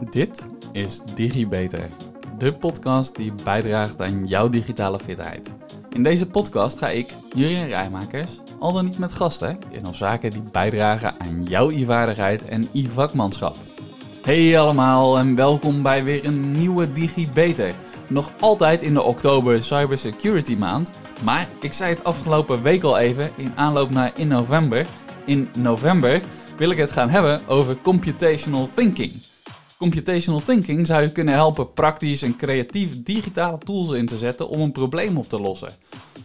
Dit is DigiBeter, de podcast die bijdraagt aan jouw digitale fitheid. In deze podcast ga ik, Jurien Rijmakers, al dan niet met gasten, in op zaken die bijdragen aan jouw e-vaardigheid en e-vakmanschap. Hey allemaal en welkom bij weer een nieuwe DigiBeter. Nog altijd in de oktober Cybersecurity maand, maar ik zei het afgelopen week al even in aanloop naar in november. In november wil ik het gaan hebben over computational thinking. Computational thinking zou je kunnen helpen praktisch en creatief digitale tools in te zetten om een probleem op te lossen.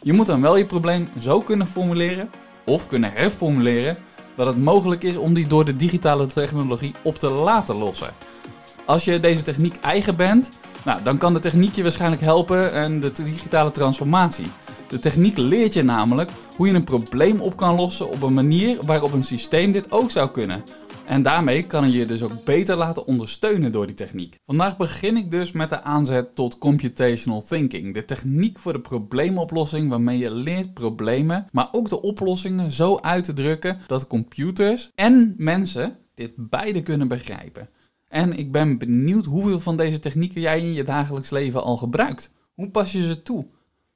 Je moet dan wel je probleem zo kunnen formuleren of kunnen herformuleren dat het mogelijk is om die door de digitale technologie op te laten lossen. Als je deze techniek eigen bent, nou, dan kan de techniek je waarschijnlijk helpen en de digitale transformatie. De techniek leert je namelijk hoe je een probleem op kan lossen op een manier waarop een systeem dit ook zou kunnen. En daarmee kan je je dus ook beter laten ondersteunen door die techniek. Vandaag begin ik dus met de aanzet tot computational thinking. De techniek voor de probleemoplossing waarmee je leert problemen, maar ook de oplossingen zo uit te drukken dat computers en mensen dit beide kunnen begrijpen. En ik ben benieuwd hoeveel van deze technieken jij in je dagelijks leven al gebruikt. Hoe pas je ze toe?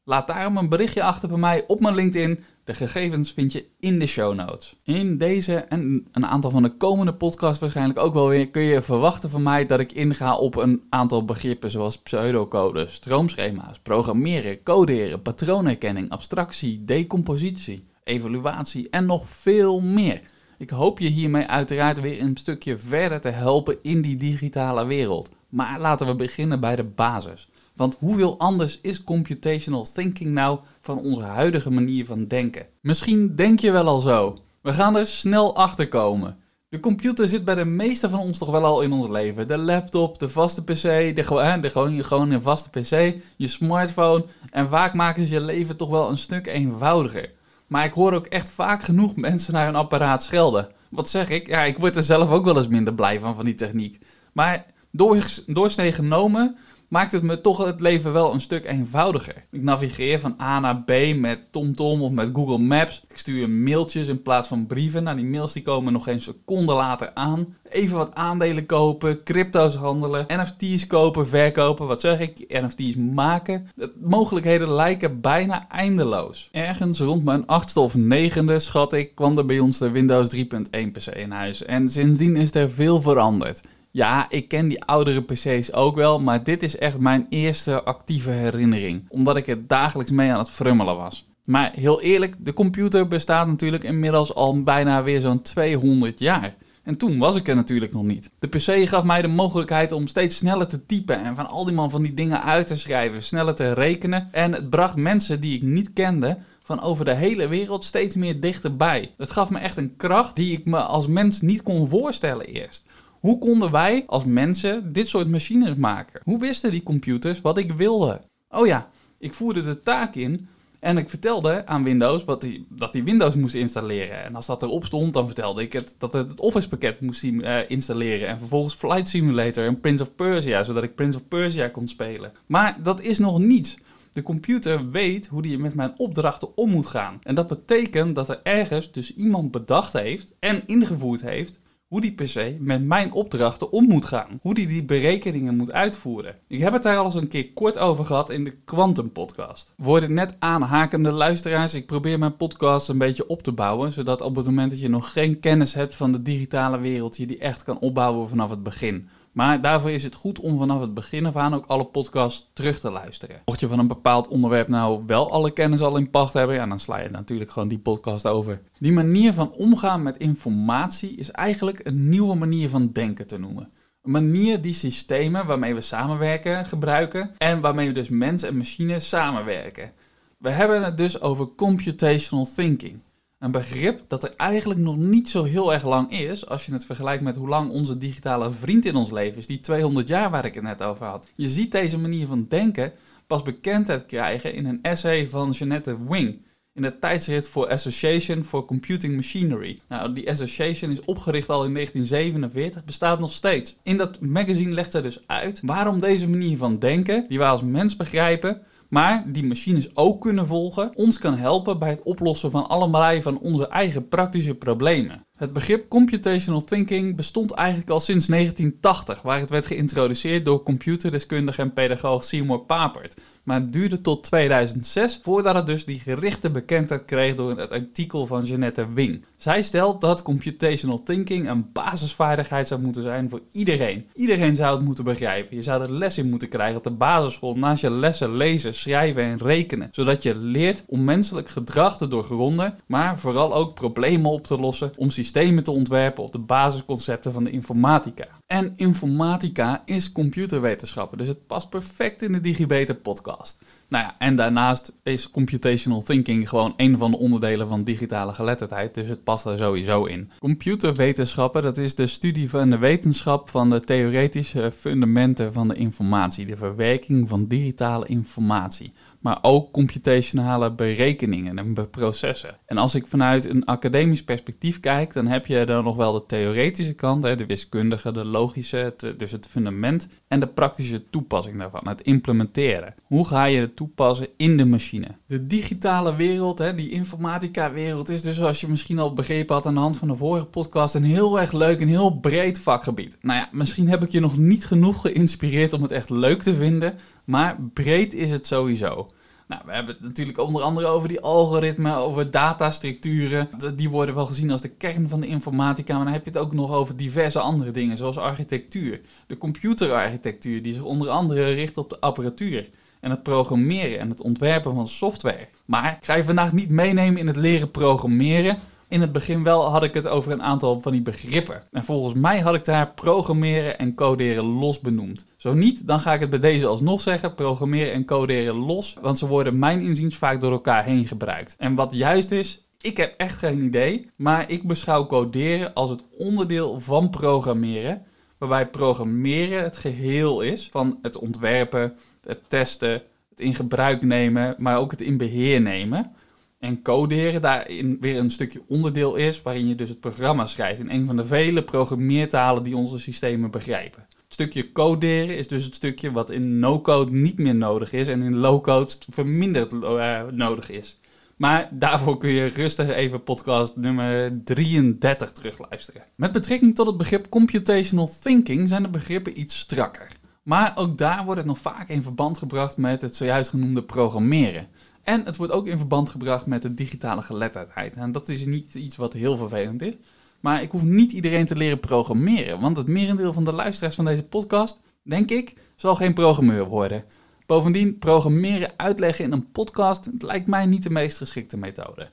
Laat daarom een berichtje achter bij mij op mijn LinkedIn. De gegevens vind je in de show notes. In deze en een aantal van de komende podcasts waarschijnlijk ook wel weer kun je verwachten van mij dat ik inga op een aantal begrippen zoals pseudocode, stroomschema's, programmeren, coderen, patroonherkenning, abstractie, decompositie, evaluatie en nog veel meer. Ik hoop je hiermee uiteraard weer een stukje verder te helpen in die digitale wereld. Maar laten we beginnen bij de basis. Want hoeveel anders is computational thinking nou van onze huidige manier van denken? Misschien denk je wel al zo. We gaan er snel achter komen. De computer zit bij de meeste van ons toch wel al in ons leven. De laptop, de vaste pc, de, de gewoon, gewoon een vaste pc, je smartphone. En vaak maken ze je leven toch wel een stuk eenvoudiger. Maar ik hoor ook echt vaak genoeg mensen naar een apparaat schelden. Wat zeg ik? Ja, ik word er zelf ook wel eens minder blij van, van die techniek. Maar door, doorsnee genomen maakt het me toch het leven wel een stuk eenvoudiger. Ik navigeer van A naar B met TomTom of met Google Maps. Ik stuur mailtjes in plaats van brieven. Nou, die mails die komen nog geen seconde later aan. Even wat aandelen kopen, crypto's handelen, NFT's kopen, verkopen. Wat zeg ik? NFT's maken. De mogelijkheden lijken bijna eindeloos. Ergens rond mijn achtste of negende, schat ik, kwam er bij ons de Windows 3.1 PC in huis. En sindsdien is er veel veranderd. Ja, ik ken die oudere PC's ook wel, maar dit is echt mijn eerste actieve herinnering, omdat ik er dagelijks mee aan het frummelen was. Maar heel eerlijk, de computer bestaat natuurlijk inmiddels al bijna weer zo'n 200 jaar. En toen was ik er natuurlijk nog niet. De PC gaf mij de mogelijkheid om steeds sneller te typen en van al die man van die dingen uit te schrijven, sneller te rekenen. En het bracht mensen die ik niet kende van over de hele wereld steeds meer dichterbij. Het gaf me echt een kracht die ik me als mens niet kon voorstellen eerst. Hoe konden wij als mensen dit soort machines maken? Hoe wisten die computers wat ik wilde? Oh ja, ik voerde de taak in en ik vertelde aan Windows wat die, dat hij Windows moest installeren. En als dat erop stond, dan vertelde ik het, dat het het Office pakket moest uh, installeren. En vervolgens Flight Simulator en Prince of Persia, zodat ik Prince of Persia kon spelen. Maar dat is nog niets. De computer weet hoe die met mijn opdrachten om moet gaan. En dat betekent dat er ergens dus iemand bedacht heeft en ingevoerd heeft hoe die PC met mijn opdrachten om moet gaan. Hoe die die berekeningen moet uitvoeren. Ik heb het daar al eens een keer kort over gehad in de Quantum podcast. Voor de net aanhakende luisteraars, ik probeer mijn podcast een beetje op te bouwen, zodat op het moment dat je nog geen kennis hebt van de digitale wereld, je die echt kan opbouwen vanaf het begin. Maar daarvoor is het goed om vanaf het begin af aan ook alle podcasts terug te luisteren. Mocht je van een bepaald onderwerp nou wel alle kennis al in pacht hebben, ja, dan sla je natuurlijk gewoon die podcast over. Die manier van omgaan met informatie is eigenlijk een nieuwe manier van denken te noemen. Een manier die systemen waarmee we samenwerken gebruiken en waarmee dus mens en machine samenwerken. We hebben het dus over computational thinking. Een begrip dat er eigenlijk nog niet zo heel erg lang is, als je het vergelijkt met hoe lang onze digitale vriend in ons leven is, die 200 jaar waar ik het net over had. Je ziet deze manier van denken pas bekendheid krijgen in een essay van Jeanette Wing in het tijdschrift voor Association for Computing Machinery. Nou, die association is opgericht al in 1947, bestaat nog steeds. In dat magazine legt zij dus uit waarom deze manier van denken, die wij als mens begrijpen, maar die machines ook kunnen volgen, ons kan helpen bij het oplossen van allerlei van onze eigen praktische problemen. Het begrip computational thinking bestond eigenlijk al sinds 1980, waar het werd geïntroduceerd door computerdeskundige en pedagoog Seymour Papert. Maar het duurde tot 2006 voordat het dus die gerichte bekendheid kreeg door het artikel van Jeanette Wing. Zij stelt dat computational thinking een basisvaardigheid zou moeten zijn voor iedereen. Iedereen zou het moeten begrijpen. Je zou er les in moeten krijgen op de basisschool naast je lessen lezen, schrijven en rekenen. Zodat je leert om menselijk gedrag te doorgronden, maar vooral ook problemen op te lossen, om systemen te ontwerpen op de basisconcepten van de informatica. En informatica is computerwetenschappen, dus het past perfect in de DigiBeter podcast. Nou ja, en daarnaast is computational thinking gewoon een van de onderdelen van digitale geletterdheid, dus het past er sowieso in. Computerwetenschappen, dat is de studie van de wetenschap van de theoretische fundamenten van de informatie, de verwerking van digitale informatie maar ook computationale berekeningen en processen. En als ik vanuit een academisch perspectief kijk, dan heb je dan nog wel de theoretische kant, de wiskundige, de logische, dus het fundament, en de praktische toepassing daarvan, het implementeren. Hoe ga je het toepassen in de machine? De digitale wereld, die informatica-wereld, is dus, zoals je misschien al begrepen had aan de hand van de vorige podcast, een heel erg leuk en heel breed vakgebied. Nou ja, misschien heb ik je nog niet genoeg geïnspireerd om het echt leuk te vinden, maar breed is het sowieso. Nou, we hebben het natuurlijk onder andere over die algoritmen, over datastructuren. Die worden wel gezien als de kern van de informatica, maar dan heb je het ook nog over diverse andere dingen, zoals architectuur. De computerarchitectuur, die zich onder andere richt op de apparatuur en het programmeren en het ontwerpen van software. Maar ik ga je vandaag niet meenemen in het leren programmeren, in het begin wel had ik het over een aantal van die begrippen. En volgens mij had ik daar programmeren en coderen los benoemd. Zo niet, dan ga ik het bij deze alsnog zeggen: programmeren en coderen los. Want ze worden mijn inziens vaak door elkaar heen gebruikt. En wat juist is, ik heb echt geen idee. Maar ik beschouw coderen als het onderdeel van programmeren. Waarbij programmeren het geheel is van het ontwerpen, het testen, het in gebruik nemen, maar ook het in beheer nemen en coderen daarin weer een stukje onderdeel is waarin je dus het programma schrijft in een van de vele programmeertalen die onze systemen begrijpen. Het stukje coderen is dus het stukje wat in no-code niet meer nodig is en in low-code verminderd uh, nodig is. Maar daarvoor kun je rustig even podcast nummer 33 terugluisteren. Met betrekking tot het begrip computational thinking zijn de begrippen iets strakker. Maar ook daar wordt het nog vaak in verband gebracht met het zojuist genoemde programmeren. En het wordt ook in verband gebracht met de digitale geletterdheid. En dat is niet iets wat heel vervelend is. Maar ik hoef niet iedereen te leren programmeren. Want het merendeel van de luisteraars van deze podcast, denk ik, zal geen programmeur worden. Bovendien, programmeren uitleggen in een podcast lijkt mij niet de meest geschikte methode.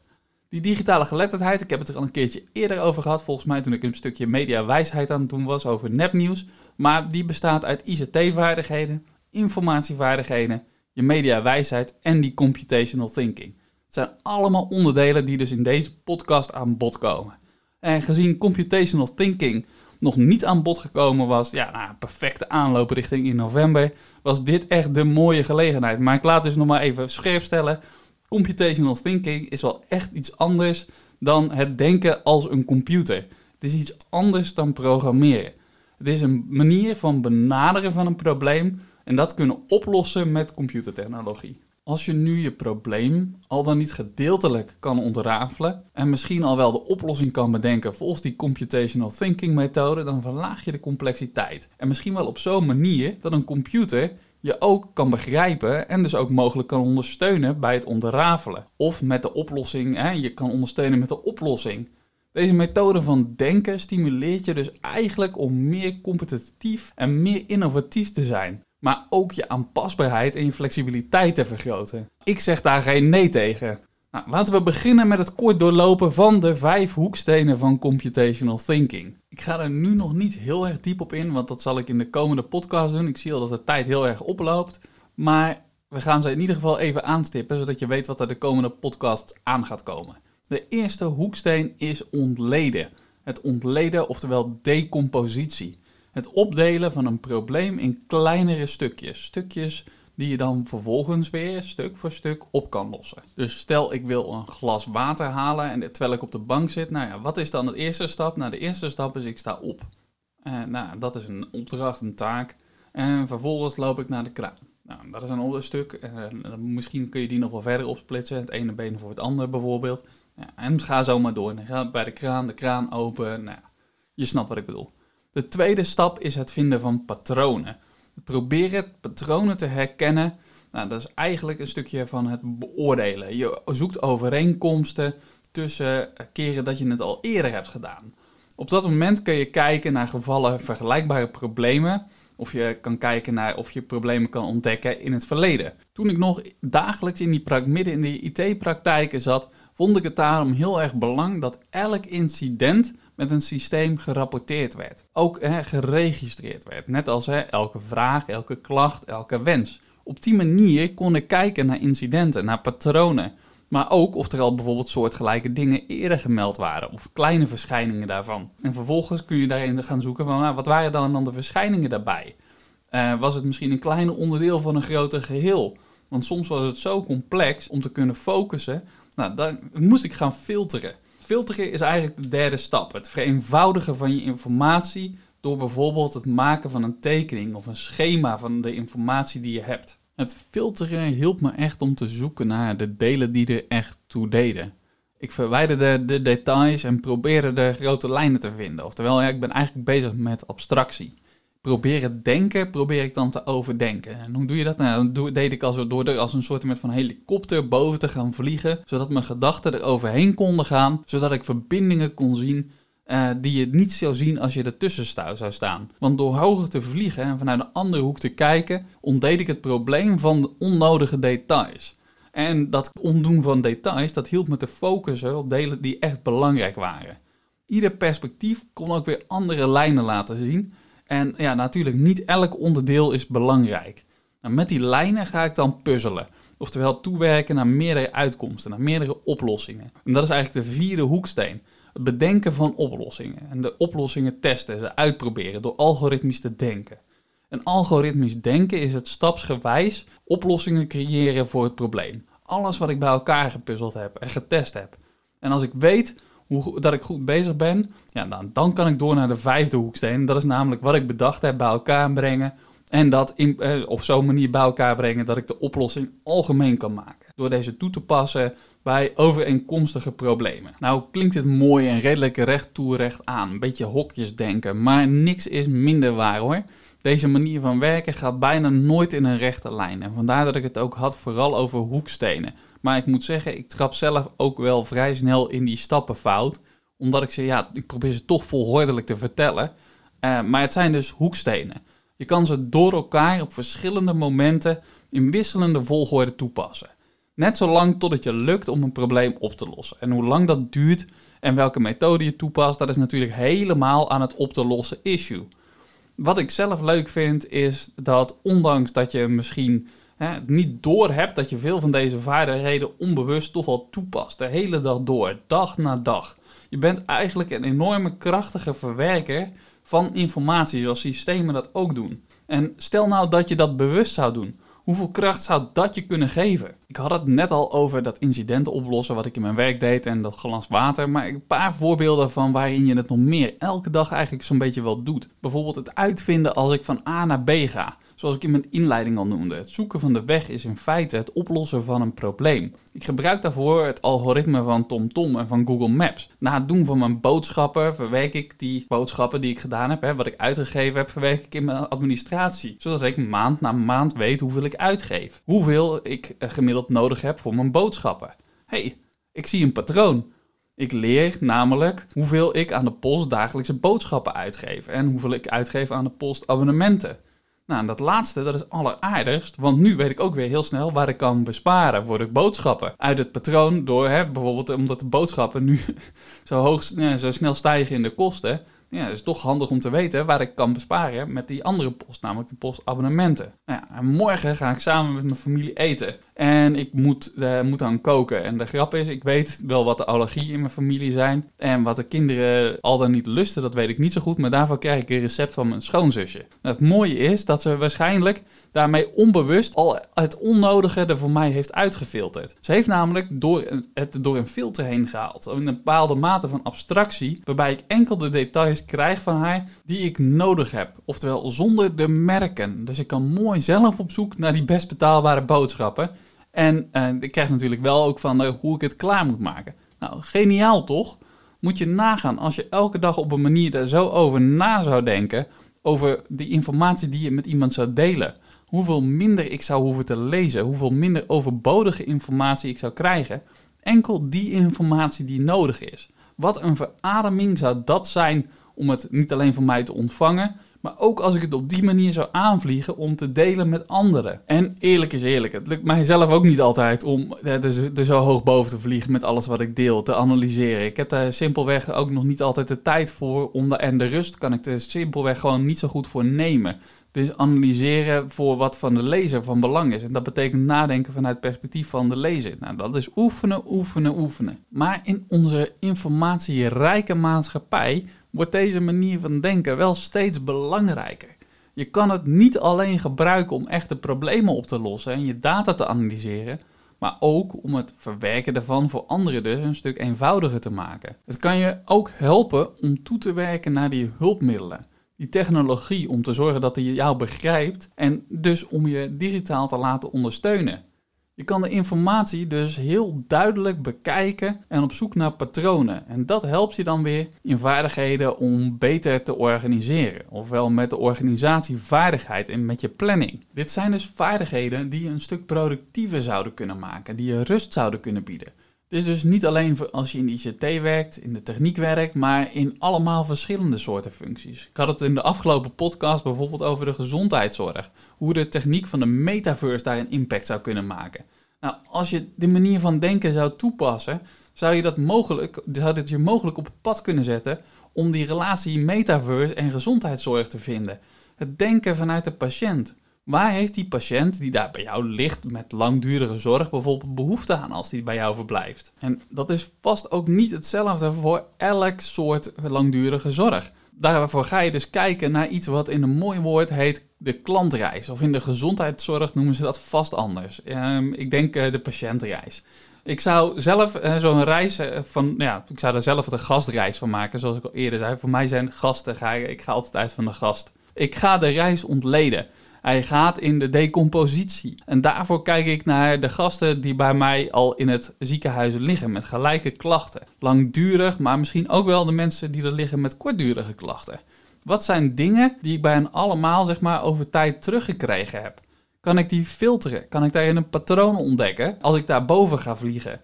Die digitale geletterdheid, ik heb het er al een keertje eerder over gehad, volgens mij toen ik een stukje mediawijsheid aan het doen was over nepnieuws. Maar die bestaat uit ICT-vaardigheden, informatievaardigheden je mediawijsheid en die computational thinking. Het zijn allemaal onderdelen die dus in deze podcast aan bod komen. En gezien computational thinking nog niet aan bod gekomen was, ja, nou, perfecte aanloop richting in november, was dit echt de mooie gelegenheid. Maar ik laat dus nog maar even scherp stellen, computational thinking is wel echt iets anders dan het denken als een computer. Het is iets anders dan programmeren. Het is een manier van benaderen van een probleem en dat kunnen oplossen met computertechnologie. Als je nu je probleem al dan niet gedeeltelijk kan ontrafelen en misschien al wel de oplossing kan bedenken volgens die computational thinking methode, dan verlaag je de complexiteit. En misschien wel op zo'n manier dat een computer je ook kan begrijpen en dus ook mogelijk kan ondersteunen bij het ontrafelen. Of met de oplossing, hè, je kan ondersteunen met de oplossing. Deze methode van denken stimuleert je dus eigenlijk om meer competitief en meer innovatief te zijn maar ook je aanpasbaarheid en je flexibiliteit te vergroten. Ik zeg daar geen nee tegen. Nou, laten we beginnen met het kort doorlopen van de vijf hoekstenen van computational thinking. Ik ga er nu nog niet heel erg diep op in, want dat zal ik in de komende podcast doen. Ik zie al dat de tijd heel erg oploopt. Maar we gaan ze in ieder geval even aanstippen, zodat je weet wat er de komende podcast aan gaat komen. De eerste hoeksteen is ontleden. Het ontleden, oftewel decompositie. Het opdelen van een probleem in kleinere stukjes. Stukjes die je dan vervolgens weer stuk voor stuk op kan lossen. Dus stel ik wil een glas water halen en terwijl ik op de bank zit, nou ja, wat is dan de eerste stap? Nou, de eerste stap is ik sta op. Uh, nou, dat is een opdracht, een taak. En vervolgens loop ik naar de kraan. Nou, dat is een ander stuk. Uh, misschien kun je die nog wel verder opsplitsen. Het ene been voor het andere bijvoorbeeld. Ja, en ga zo maar door. Dan gaat bij de kraan, de kraan open. Nou, je snapt wat ik bedoel. De tweede stap is het vinden van patronen. Proberen patronen te herkennen. Nou, dat is eigenlijk een stukje van het beoordelen. Je zoekt overeenkomsten tussen keren dat je het al eerder hebt gedaan. Op dat moment kun je kijken naar gevallen vergelijkbare problemen. Of je kan kijken naar of je problemen kan ontdekken in het verleden. Toen ik nog dagelijks in die midden in de IT-praktijken zat, vond ik het daarom heel erg belangrijk dat elk incident met een systeem gerapporteerd werd. Ook hè, geregistreerd werd. Net als hè, elke vraag, elke klacht, elke wens. Op die manier kon ik kijken naar incidenten, naar patronen. Maar ook of er al bijvoorbeeld soortgelijke dingen eerder gemeld waren of kleine verschijningen daarvan. En vervolgens kun je daarin gaan zoeken van nou, wat waren dan, dan de verschijningen daarbij? Uh, was het misschien een kleine onderdeel van een groter geheel? Want soms was het zo complex om te kunnen focussen. Nou, dan moest ik gaan filteren. Filteren is eigenlijk de derde stap. Het vereenvoudigen van je informatie door bijvoorbeeld het maken van een tekening of een schema van de informatie die je hebt. Het filteren hielp me echt om te zoeken naar de delen die er echt toe deden. Ik verwijderde de details en probeerde de grote lijnen te vinden. Oftewel, ik ben eigenlijk bezig met abstractie. Proberen denken, probeer ik dan te overdenken. En hoe doe je dat? Nou, deed ik als, door er als een soort van helikopter boven te gaan vliegen, zodat mijn gedachten er overheen konden gaan, zodat ik verbindingen kon zien uh, die je niet zou zien als je ertussen zou staan. Want door hoger te vliegen en vanuit een andere hoek te kijken, ontdeed ik het probleem van de onnodige details. En dat ondoen van details, dat hielp me te focussen op delen die echt belangrijk waren. Ieder perspectief kon ook weer andere lijnen laten zien. En ja, natuurlijk, niet elk onderdeel is belangrijk. Nou, met die lijnen ga ik dan puzzelen. Oftewel toewerken naar meerdere uitkomsten, naar meerdere oplossingen. En dat is eigenlijk de vierde hoeksteen het bedenken van oplossingen. En de oplossingen testen, ze uitproberen door algoritmisch te denken. En algoritmisch denken is het stapsgewijs oplossingen creëren voor het probleem. Alles wat ik bij elkaar gepuzzeld heb en getest heb. En als ik weet dat ik goed bezig ben, ja, dan, dan kan ik door naar de vijfde hoeksteen. Dat is namelijk wat ik bedacht heb bij elkaar brengen. En dat in, eh, op zo'n manier bij elkaar brengen dat ik de oplossing algemeen kan maken. Door deze toe te passen bij overeenkomstige problemen. Nou klinkt het mooi en redelijk recht toe recht aan, een beetje hokjes denken, maar niks is minder waar hoor. Deze manier van werken gaat bijna nooit in een rechte lijn en vandaar dat ik het ook had vooral over hoekstenen. Maar ik moet zeggen, ik trap zelf ook wel vrij snel in die stappen fout, omdat ik ze, ja, ik probeer ze toch volgordelijk te vertellen. Uh, maar het zijn dus hoekstenen. Je kan ze door elkaar op verschillende momenten in wisselende volgorde toepassen. Net zolang tot het je lukt om een probleem op te lossen. En hoe lang dat duurt en welke methode je toepast, dat is natuurlijk helemaal aan het op te lossen issue. Wat ik zelf leuk vind, is dat ondanks dat je misschien hè, niet doorhebt dat je veel van deze vaardigheden onbewust toch al toepast. De hele dag door, dag na dag. Je bent eigenlijk een enorme krachtige verwerker van informatie, zoals systemen dat ook doen. En stel nou dat je dat bewust zou doen. Hoeveel kracht zou dat je kunnen geven? Ik had het net al over dat incidenten oplossen wat ik in mijn werk deed en dat glas water. Maar een paar voorbeelden van waarin je het nog meer elke dag eigenlijk zo'n beetje wel doet. Bijvoorbeeld het uitvinden als ik van A naar B ga. Zoals ik in mijn inleiding al noemde. Het zoeken van de weg is in feite het oplossen van een probleem. Ik gebruik daarvoor het algoritme van TomTom en van Google Maps. Na het doen van mijn boodschappen verwerk ik die boodschappen die ik gedaan heb, hè, wat ik uitgegeven heb, verwerk ik in mijn administratie. Zodat ik maand na maand weet hoeveel ik uitgeef. Hoeveel ik eh, gemiddeld nodig heb voor mijn boodschappen. hey, ik zie een patroon. Ik leer namelijk hoeveel ik aan de post dagelijkse boodschappen uitgeef en hoeveel ik uitgeef aan de post Nou, dat laatste, dat is alleraardigst, want nu weet ik ook weer heel snel waar ik kan besparen voor de boodschappen. Uit het patroon door, hè, bijvoorbeeld omdat de boodschappen nu zo, hoog, zo snel stijgen in de kosten, ja, het is toch handig om te weten waar ik kan besparen met die andere post, namelijk de postabonnementen. Nou ja, en morgen ga ik samen met mijn familie eten. En ik moet, uh, moet dan koken. En de grap is, ik weet wel wat de allergieën in mijn familie zijn. En wat de kinderen al dan niet lusten, dat weet ik niet zo goed. Maar daarvoor krijg ik een recept van mijn schoonzusje. Nou, het mooie is dat ze waarschijnlijk daarmee onbewust al het onnodige er voor mij heeft uitgefilterd. Ze heeft namelijk door het door een filter heen gehaald. In een bepaalde mate van abstractie, waarbij ik enkel de details krijg van haar die ik nodig heb. Oftewel zonder de merken. Dus ik kan mooi zelf op zoek naar die best betaalbare boodschappen. En uh, ik krijg natuurlijk wel ook van uh, hoe ik het klaar moet maken. Nou, geniaal toch? Moet je nagaan als je elke dag op een manier daar zo over na zou denken, over die informatie die je met iemand zou delen. Hoeveel minder ik zou hoeven te lezen, hoeveel minder overbodige informatie ik zou krijgen. Enkel die informatie die nodig is. Wat een verademing zou dat zijn om het niet alleen van mij te ontvangen, maar ook als ik het op die manier zou aanvliegen om te delen met anderen. En eerlijk is eerlijk, het lukt mij zelf ook niet altijd om er zo hoog boven te vliegen met alles wat ik deel, te analyseren. Ik heb daar simpelweg ook nog niet altijd de tijd voor. Om en de rust kan ik er simpelweg gewoon niet zo goed voor nemen. Dus analyseren voor wat van de lezer van belang is. En dat betekent nadenken vanuit het perspectief van de lezer. Nou, dat is oefenen, oefenen, oefenen. Maar in onze informatierijke maatschappij wordt deze manier van denken wel steeds belangrijker. Je kan het niet alleen gebruiken om echte problemen op te lossen en je data te analyseren, maar ook om het verwerken daarvan voor anderen dus een stuk eenvoudiger te maken. Het kan je ook helpen om toe te werken naar die hulpmiddelen, die technologie om te zorgen dat hij jou begrijpt en dus om je digitaal te laten ondersteunen. Je kan de informatie dus heel duidelijk bekijken en op zoek naar patronen. En dat helpt je dan weer in vaardigheden om beter te organiseren. Ofwel met de organisatievaardigheid en met je planning. Dit zijn dus vaardigheden die je een stuk productiever zouden kunnen maken, die je rust zouden kunnen bieden. Is dus niet alleen als je in ICT werkt, in de techniek werkt, maar in allemaal verschillende soorten functies. Ik had het in de afgelopen podcast bijvoorbeeld over de gezondheidszorg. Hoe de techniek van de metaverse daar een impact zou kunnen maken. Nou, als je de manier van denken zou toepassen, zou je dat mogelijk, zou dit je mogelijk op het pad kunnen zetten om die relatie metaverse en gezondheidszorg te vinden. Het denken vanuit de patiënt. Waar heeft die patiënt die daar bij jou ligt met langdurige zorg bijvoorbeeld behoefte aan als die bij jou verblijft? En dat is vast ook niet hetzelfde voor elk soort langdurige zorg. Daarvoor ga je dus kijken naar iets wat in een mooi woord heet de klantreis. Of in de gezondheidszorg noemen ze dat vast anders. Ehm, ik denk uh, de patiëntreis. Ik zou zelf uh, zo'n reis uh, van, ja, ik zou er zelf de gastreis van maken, zoals ik al eerder zei. Voor mij zijn gasten, ga ik ga altijd uit van de gast. Ik ga de reis ontleden. Hij gaat in de decompositie. En daarvoor kijk ik naar de gasten die bij mij al in het ziekenhuis liggen met gelijke klachten. Langdurig, maar misschien ook wel de mensen die er liggen met kortdurige klachten. Wat zijn dingen die ik bij hen allemaal zeg maar, over tijd teruggekregen heb? Kan ik die filteren? Kan ik daarin een patroon ontdekken als ik daar boven ga vliegen?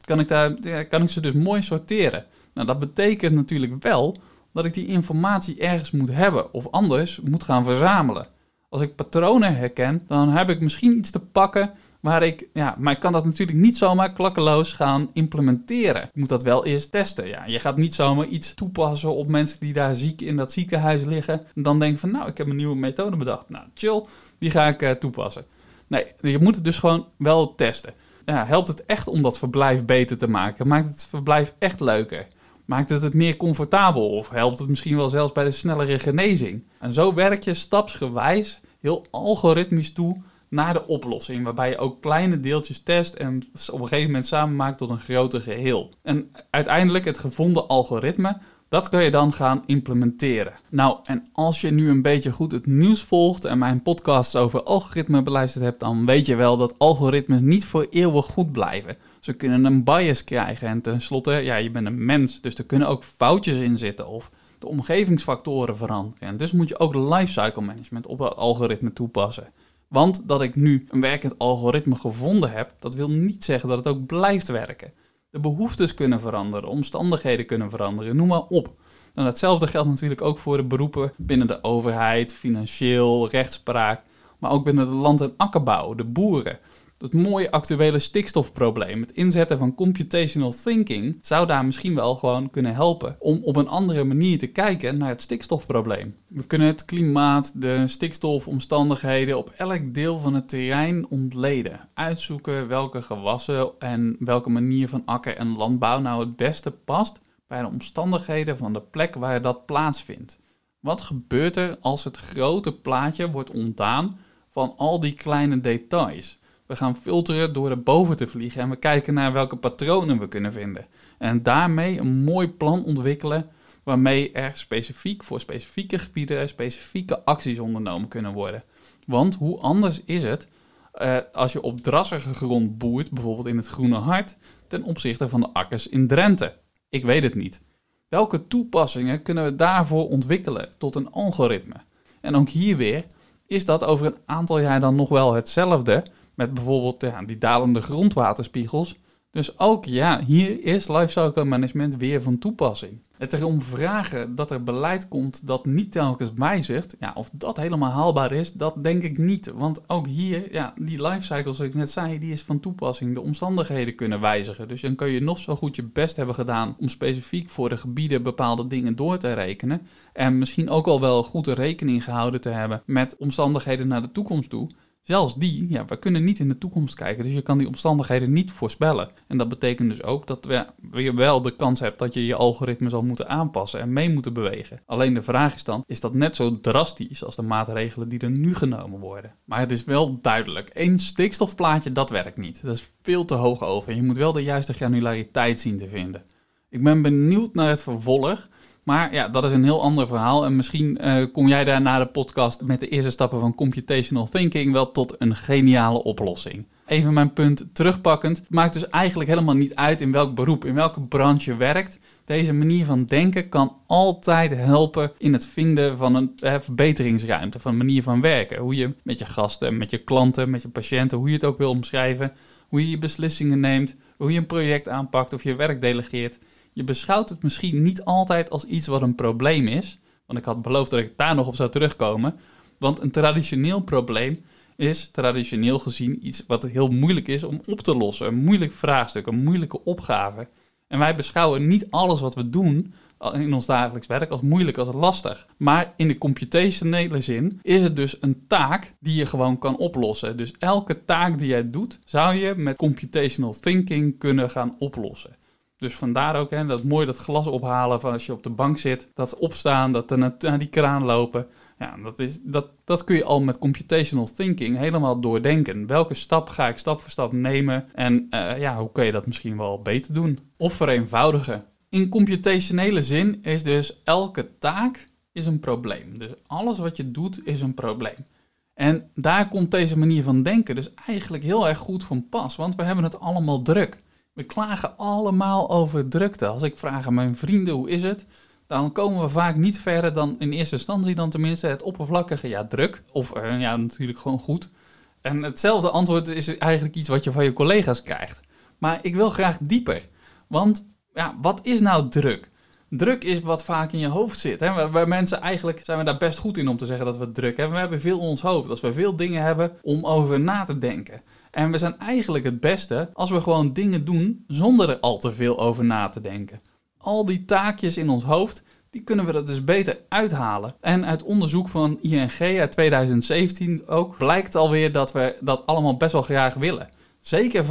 Kan ik, daar, kan ik ze dus mooi sorteren? Nou, dat betekent natuurlijk wel dat ik die informatie ergens moet hebben of anders moet gaan verzamelen. Als ik patronen herken, dan heb ik misschien iets te pakken waar ik, ja, maar ik kan dat natuurlijk niet zomaar klakkeloos gaan implementeren. Ik moet dat wel eerst testen. Ja, je gaat niet zomaar iets toepassen op mensen die daar ziek in dat ziekenhuis liggen. En dan denk van, nou, ik heb een nieuwe methode bedacht. Nou, chill, die ga ik uh, toepassen. Nee, je moet het dus gewoon wel testen. Ja, helpt het echt om dat verblijf beter te maken? Maakt het verblijf echt leuker? Maakt het het meer comfortabel of helpt het misschien wel zelfs bij de snellere genezing? En zo werk je stapsgewijs heel algoritmisch toe naar de oplossing, waarbij je ook kleine deeltjes test en op een gegeven moment samenmaakt tot een groter geheel. En uiteindelijk het gevonden algoritme, dat kun je dan gaan implementeren. Nou, en als je nu een beetje goed het nieuws volgt en mijn podcasts over algoritme beluisterd hebt, dan weet je wel dat algoritmes niet voor eeuwig goed blijven. Ze kunnen een bias krijgen en tenslotte, ja, je bent een mens, dus er kunnen ook foutjes in zitten of de omgevingsfactoren veranderen. En dus moet je ook lifecycle management op het algoritme toepassen. Want dat ik nu een werkend algoritme gevonden heb, dat wil niet zeggen dat het ook blijft werken. De behoeftes kunnen veranderen, omstandigheden kunnen veranderen, noem maar op. En hetzelfde geldt natuurlijk ook voor de beroepen binnen de overheid, financieel, rechtspraak, maar ook binnen de land- en akkerbouw, de boeren. Het mooie actuele stikstofprobleem, het inzetten van computational thinking, zou daar misschien wel gewoon kunnen helpen om op een andere manier te kijken naar het stikstofprobleem. We kunnen het klimaat, de stikstofomstandigheden op elk deel van het terrein ontleden. Uitzoeken welke gewassen en welke manier van akker- en landbouw nou het beste past bij de omstandigheden van de plek waar dat plaatsvindt. Wat gebeurt er als het grote plaatje wordt ontdaan van al die kleine details? We gaan filteren door er boven te vliegen en we kijken naar welke patronen we kunnen vinden. En daarmee een mooi plan ontwikkelen waarmee er specifiek voor specifieke gebieden specifieke acties ondernomen kunnen worden. Want hoe anders is het uh, als je op drassige grond boert, bijvoorbeeld in het Groene Hart, ten opzichte van de akkers in Drenthe? Ik weet het niet. Welke toepassingen kunnen we daarvoor ontwikkelen tot een algoritme? En ook hier weer, is dat over een aantal jaar dan nog wel hetzelfde, met bijvoorbeeld ja, die dalende grondwaterspiegels, dus ook ja, hier is lifecycle management weer van toepassing. Het erom vragen dat er beleid komt dat niet telkens wijzigt, ja, of dat helemaal haalbaar is, dat denk ik niet. Want ook hier, ja, die lifecycle zoals ik net zei, die is van toepassing. De omstandigheden kunnen wijzigen. Dus dan kun je nog zo goed je best hebben gedaan om specifiek voor de gebieden bepaalde dingen door te rekenen. En misschien ook al wel goed rekening gehouden te hebben met omstandigheden naar de toekomst toe. Zelfs die, ja, we kunnen niet in de toekomst kijken, dus je kan die omstandigheden niet voorspellen. En dat betekent dus ook dat je wel de kans hebt dat je je algoritme zal moeten aanpassen en mee moeten bewegen. Alleen de vraag is dan, is dat net zo drastisch als de maatregelen die er nu genomen worden? Maar het is wel duidelijk, één stikstofplaatje, dat werkt niet. Dat is veel te hoog over. Je moet wel de juiste granulariteit zien te vinden. Ik ben benieuwd naar het vervolg. Maar ja, dat is een heel ander verhaal. En misschien uh, kom jij daar na de podcast met de eerste stappen van computational thinking wel tot een geniale oplossing. Even mijn punt terugpakkend. Het maakt dus eigenlijk helemaal niet uit in welk beroep, in welke branche je werkt. Deze manier van denken kan altijd helpen in het vinden van een eh, verbeteringsruimte, van een manier van werken. Hoe je met je gasten, met je klanten, met je patiënten, hoe je het ook wil omschrijven, hoe je je beslissingen neemt, hoe je een project aanpakt of je werk delegeert. Je beschouwt het misschien niet altijd als iets wat een probleem is. Want ik had beloofd dat ik daar nog op zou terugkomen. Want een traditioneel probleem is traditioneel gezien iets wat heel moeilijk is om op te lossen. Een moeilijk vraagstuk, een moeilijke opgave. En wij beschouwen niet alles wat we doen in ons dagelijks werk als moeilijk, als lastig. Maar in de computationele zin is het dus een taak die je gewoon kan oplossen. Dus elke taak die jij doet, zou je met computational thinking kunnen gaan oplossen. Dus vandaar ook hè, dat mooi dat glas ophalen van als je op de bank zit. Dat opstaan, dat naar, naar die kraan lopen. Ja, dat, is, dat, dat kun je al met computational thinking helemaal doordenken. Welke stap ga ik stap voor stap nemen? En uh, ja, hoe kun je dat misschien wel beter doen? Of vereenvoudigen. In computationele zin is dus elke taak is een probleem. Dus alles wat je doet is een probleem. En daar komt deze manier van denken dus eigenlijk heel erg goed van pas. Want we hebben het allemaal druk. We klagen allemaal over drukte. Als ik vraag aan mijn vrienden hoe is het, dan komen we vaak niet verder dan in eerste instantie dan tenminste het oppervlakkige ja druk. Of uh, ja natuurlijk gewoon goed. En hetzelfde antwoord is eigenlijk iets wat je van je collega's krijgt. Maar ik wil graag dieper. Want ja, wat is nou druk? Druk is wat vaak in je hoofd zit. Hè? Wij mensen eigenlijk zijn we daar best goed in om te zeggen dat we druk hebben. We hebben veel in ons hoofd. Als we veel dingen hebben om over na te denken. En we zijn eigenlijk het beste als we gewoon dingen doen zonder er al te veel over na te denken. Al die taakjes in ons hoofd, die kunnen we er dus beter uithalen. En uit onderzoek van ING uit 2017 ook blijkt alweer dat we dat allemaal best wel graag willen. Zeker 25%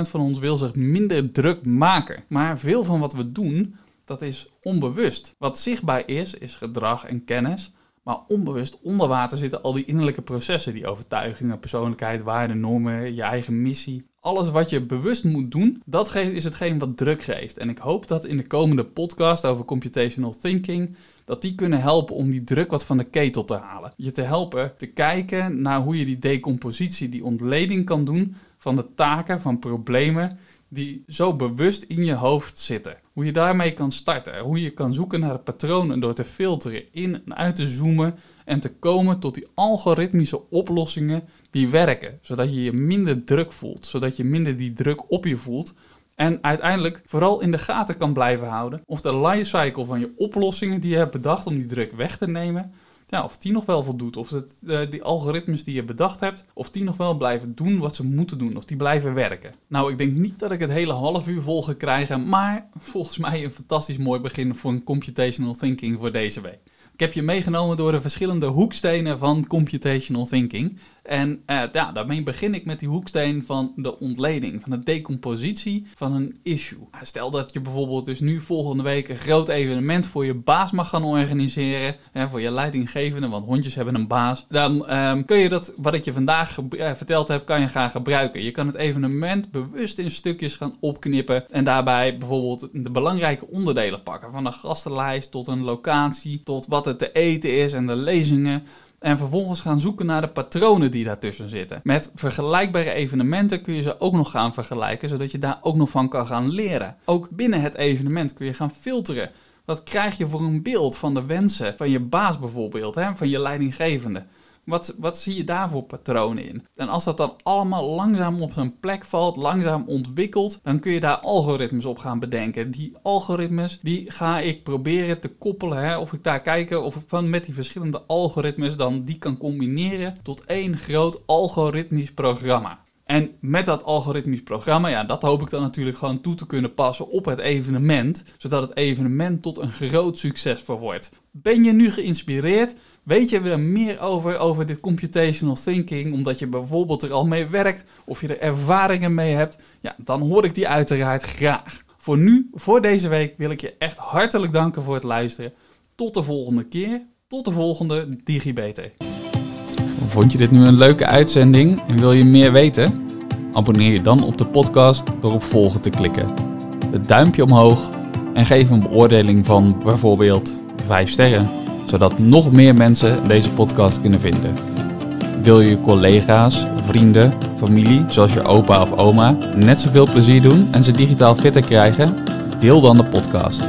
van ons wil zich minder druk maken. Maar veel van wat we doen, dat is onbewust. Wat zichtbaar is, is gedrag en kennis. Maar onbewust onder water zitten al die innerlijke processen, die overtuigingen, persoonlijkheid, waarden, normen, je eigen missie. Alles wat je bewust moet doen, dat is hetgeen wat druk geeft. En ik hoop dat in de komende podcast over computational thinking, dat die kunnen helpen om die druk wat van de ketel te halen. Je te helpen te kijken naar hoe je die decompositie, die ontleding kan doen van de taken, van problemen die zo bewust in je hoofd zitten. Hoe je daarmee kan starten. Hoe je kan zoeken naar patronen door te filteren, in en uit te zoomen en te komen tot die algoritmische oplossingen die werken. Zodat je je minder druk voelt, zodat je minder die druk op je voelt. En uiteindelijk vooral in de gaten kan blijven houden of de lifecycle van je oplossingen die je hebt bedacht om die druk weg te nemen, ja, of die nog wel voldoet. Of het, uh, die algoritmes die je bedacht hebt, of die nog wel blijven doen wat ze moeten doen. Of die blijven werken. Nou, ik denk niet dat ik het hele half uur vol ga krijgen. Maar volgens mij een fantastisch mooi begin voor een computational thinking voor deze week. Ik heb je meegenomen door de verschillende hoekstenen van computational thinking. En uh, ja, daarmee begin ik met die hoeksteen van de ontleding, van de decompositie van een issue. Stel dat je bijvoorbeeld dus nu volgende week een groot evenement voor je baas mag gaan organiseren, hè, voor je leidinggevende, want hondjes hebben een baas. Dan um, kun je dat, wat ik je vandaag uh, verteld heb, kan je gaan gebruiken. Je kan het evenement bewust in stukjes gaan opknippen en daarbij bijvoorbeeld de belangrijke onderdelen pakken. Van een gastenlijst tot een locatie, tot wat het te eten is en de lezingen. En vervolgens gaan zoeken naar de patronen die daartussen zitten. Met vergelijkbare evenementen kun je ze ook nog gaan vergelijken, zodat je daar ook nog van kan gaan leren. Ook binnen het evenement kun je gaan filteren. Wat krijg je voor een beeld van de wensen van je baas bijvoorbeeld, hè, van je leidinggevende? Wat, wat zie je daar voor patronen in? En als dat dan allemaal langzaam op zijn plek valt, langzaam ontwikkelt, dan kun je daar algoritmes op gaan bedenken. Die algoritmes, die ga ik proberen te koppelen, hè, of ik daar kijken of ik van met die verschillende algoritmes dan die kan combineren tot één groot algoritmisch programma. En met dat algoritmisch programma, ja, dat hoop ik dan natuurlijk gewoon toe te kunnen passen op het evenement, zodat het evenement tot een groot succes wordt. Ben je nu geïnspireerd? Weet je er meer over, over dit computational thinking, omdat je bijvoorbeeld er al mee werkt of je er ervaringen mee hebt? Ja, dan hoor ik die uiteraard graag. Voor nu, voor deze week, wil ik je echt hartelijk danken voor het luisteren. Tot de volgende keer. Tot de volgende DigiBeter. Vond je dit nu een leuke uitzending en wil je meer weten? Abonneer je dan op de podcast door op volgen te klikken. Het duimpje omhoog en geef een beoordeling van bijvoorbeeld 5 sterren, zodat nog meer mensen deze podcast kunnen vinden. Wil je je collega's, vrienden, familie, zoals je opa of oma, net zoveel plezier doen en ze digitaal fitter krijgen? Deel dan de podcast.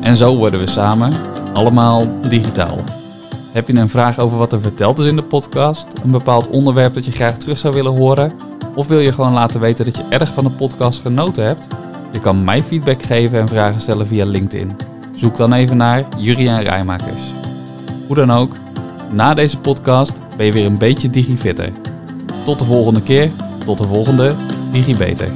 En zo worden we samen allemaal digitaal. Heb je een vraag over wat er verteld is in de podcast? Een bepaald onderwerp dat je graag terug zou willen horen? Of wil je gewoon laten weten dat je erg van de podcast genoten hebt? Je kan mij feedback geven en vragen stellen via LinkedIn. Zoek dan even naar Juriaan Rijmakers. Hoe dan ook, na deze podcast ben je weer een beetje digifitter. Tot de volgende keer, tot de volgende DigiBeter.